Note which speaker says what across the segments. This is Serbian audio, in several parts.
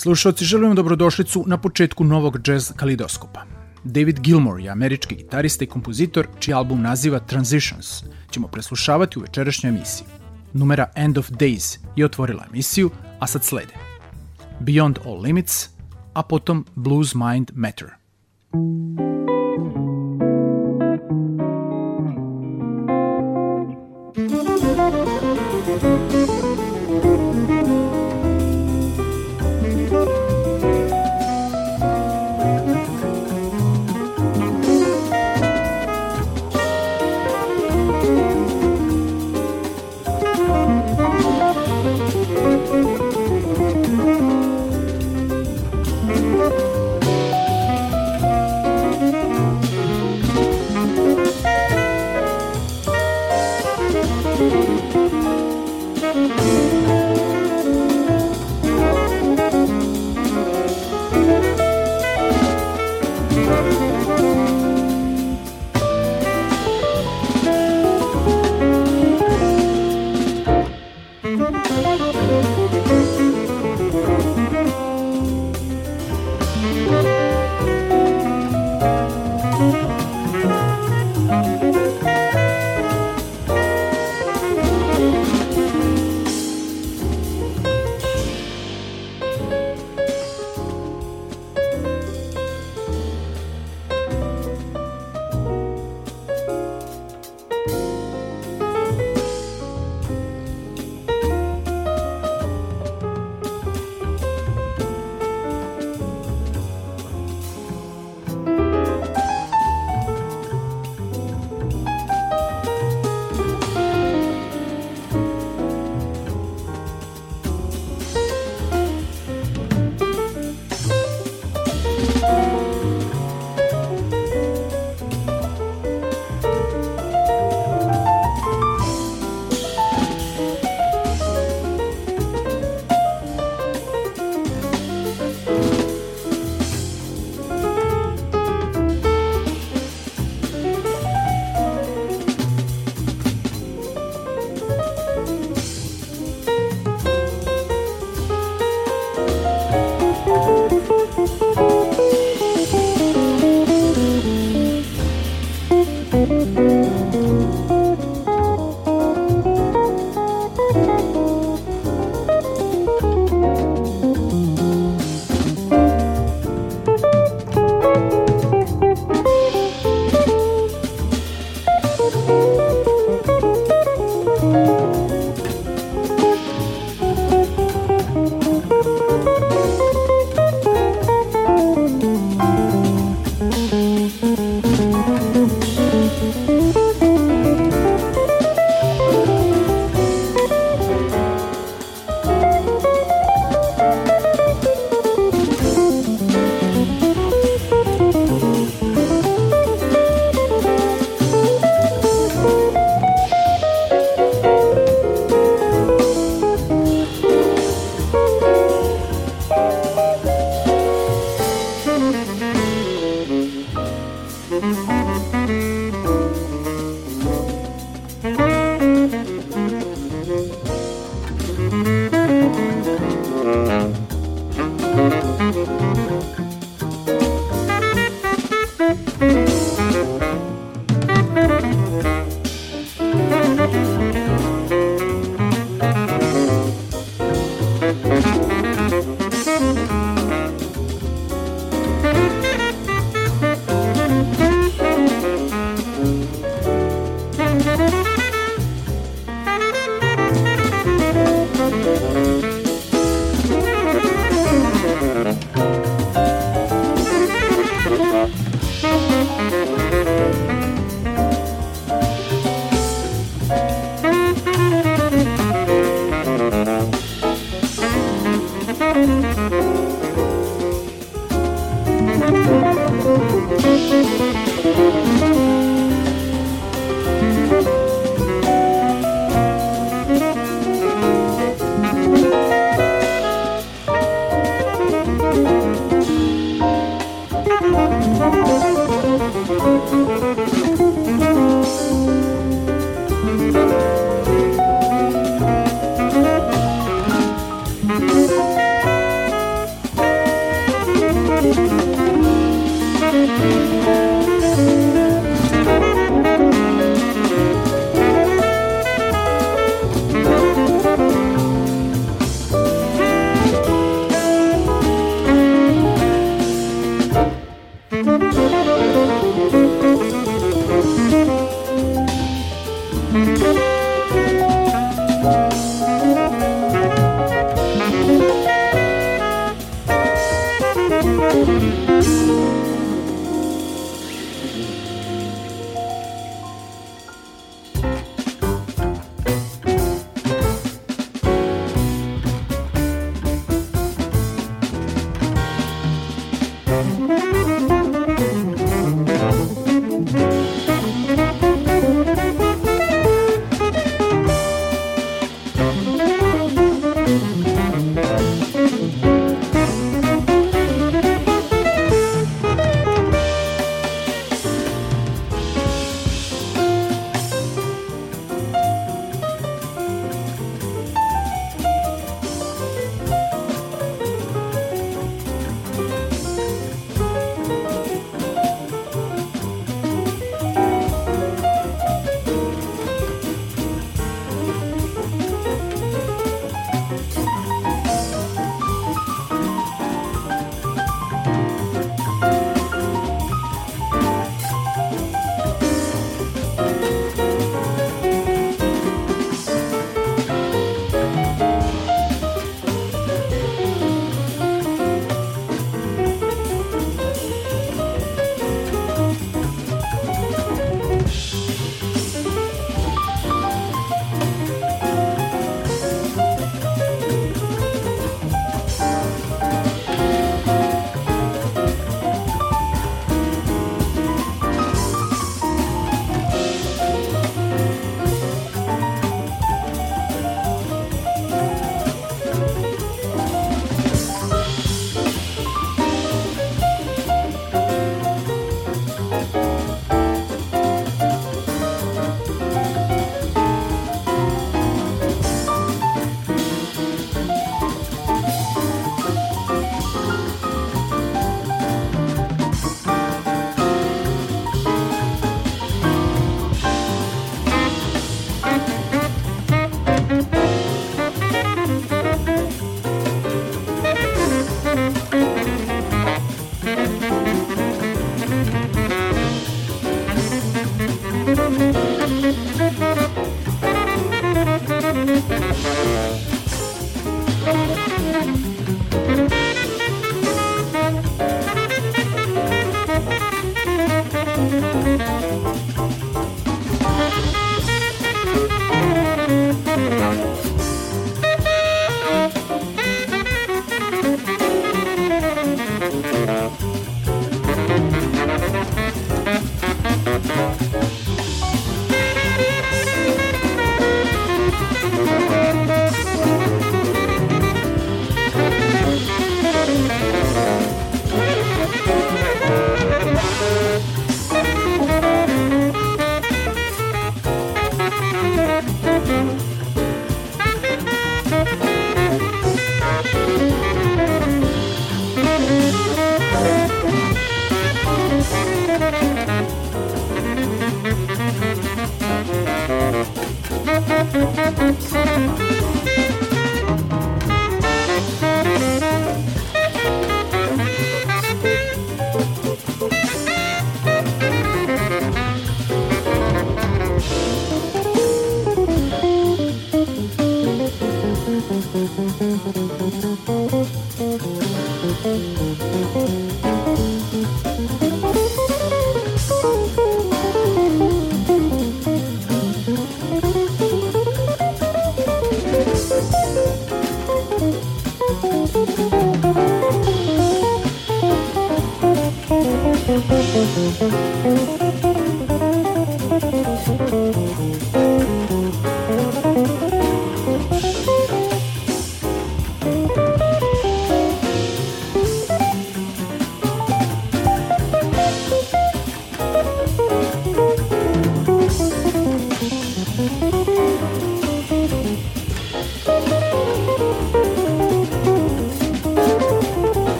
Speaker 1: slušalci, želim dobrodošlicu na početku novog jazz kalidoskopa. David Gilmour je američki gitarista i kompozitor čiji album naziva Transitions ćemo preslušavati u večerašnjoj emisiji. Numera End of Days je otvorila emisiju, a sad slede Beyond All Limits, a potom Blues Mind Matter.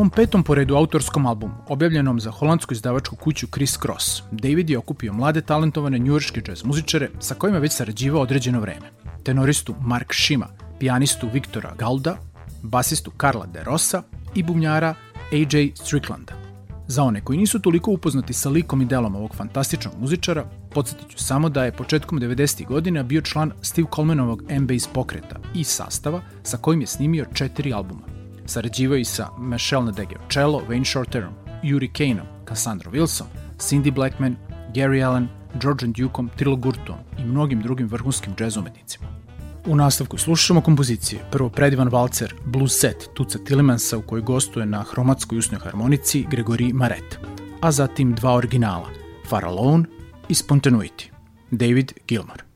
Speaker 1: Ovom petom po redu autorskom albumu, objavljenom za holandsku izdavačku kuću Chris Cross, David je okupio mlade talentovane njujorške džez muzičare sa kojima već sarađivao određeno vreme. Tenoristu Mark Shima, pijanistu Viktora Galda, basistu Karla De Rosa i bubnjara AJ Stricklanda. Za one koji nisu toliko upoznati sa likom i delom ovog fantastičnog muzičara, podsjetit ću samo da je početkom 90. godina bio član Steve Colemanovog M-Bass pokreta i sastava sa kojim je snimio četiri albuma. Sarađivao i sa Michelle Nadegeocello, Wayne Shorterom, Yuri Kaneom, Cassandra Wilson, Cindy Blackman, Gary Allen, Georgian Dukeom, Trilo Gurtom i mnogim drugim vrhunskim džez umetnicima. U nastavku slušamo kompozicije. Prvo predivan valcer Blue Set Tuca Tillemansa u kojoj gostuje na hromatskoj usnoj harmonici Gregory Maret, a zatim dva originala Far Alone i Spontanuity David Gilmour.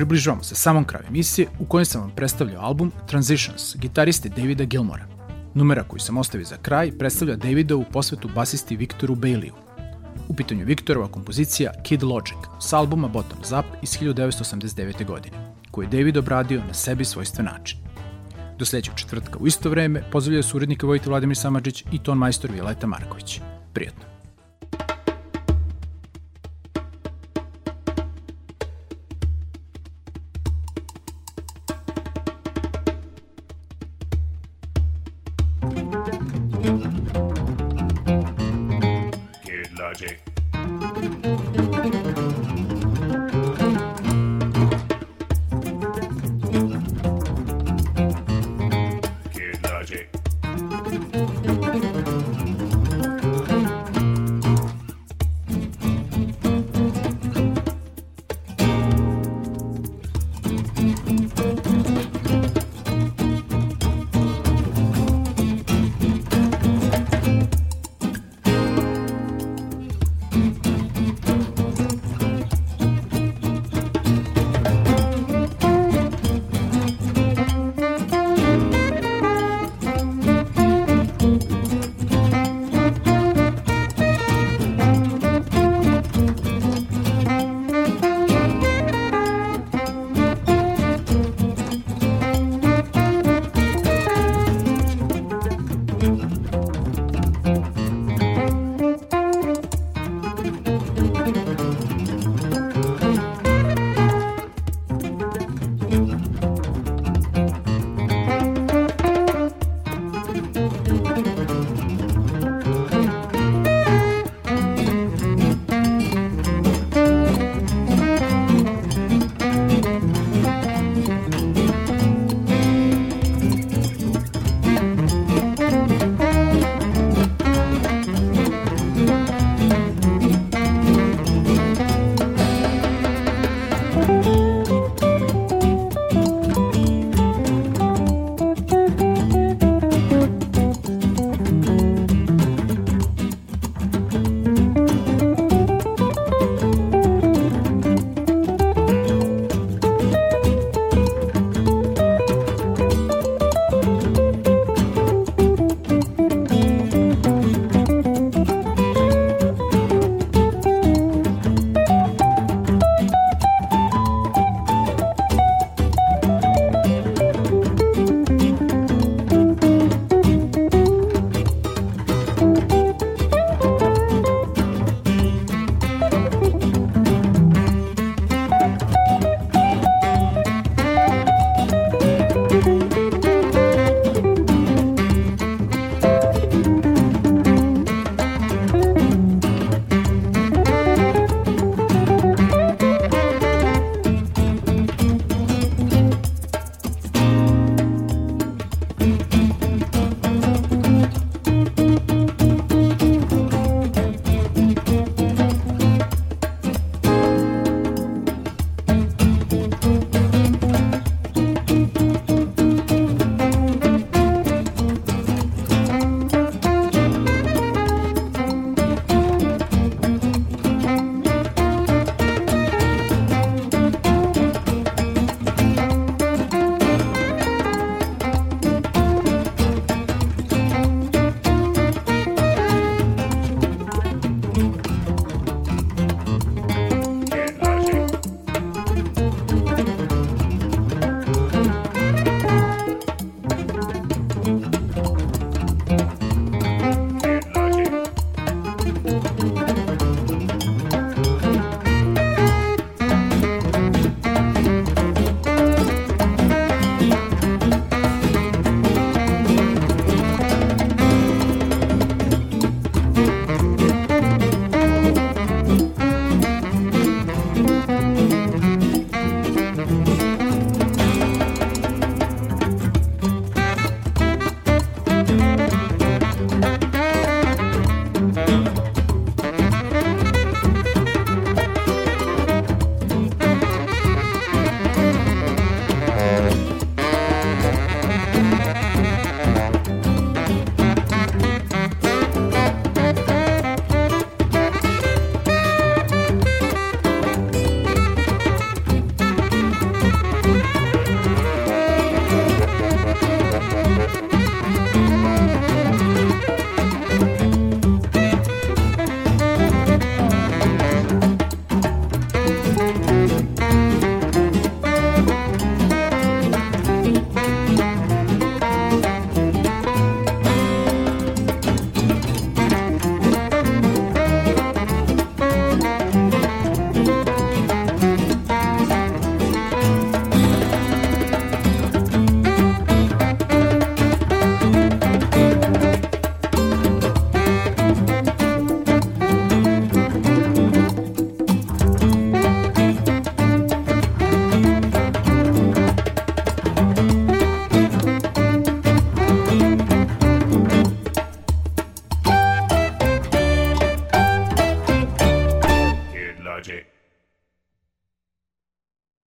Speaker 1: Približavamo se samom kraju emisije u kojem sam vam predstavljao album Transitions gitariste Davida Gilmora. Numera koju sam ostavio za kraj predstavlja Davidovu posvetu basisti Viktoru Baileyu. U pitanju Viktorova kompozicija Kid Logic s albuma Bottoms Up iz 1989. godine, koju je David obradio na sebi svojstven način. Do sledećeg četvrtka u isto vreme pozdravljaju su urednika Vojte Vladimir Samadžić i ton majstor Violeta Marković. Prijetno.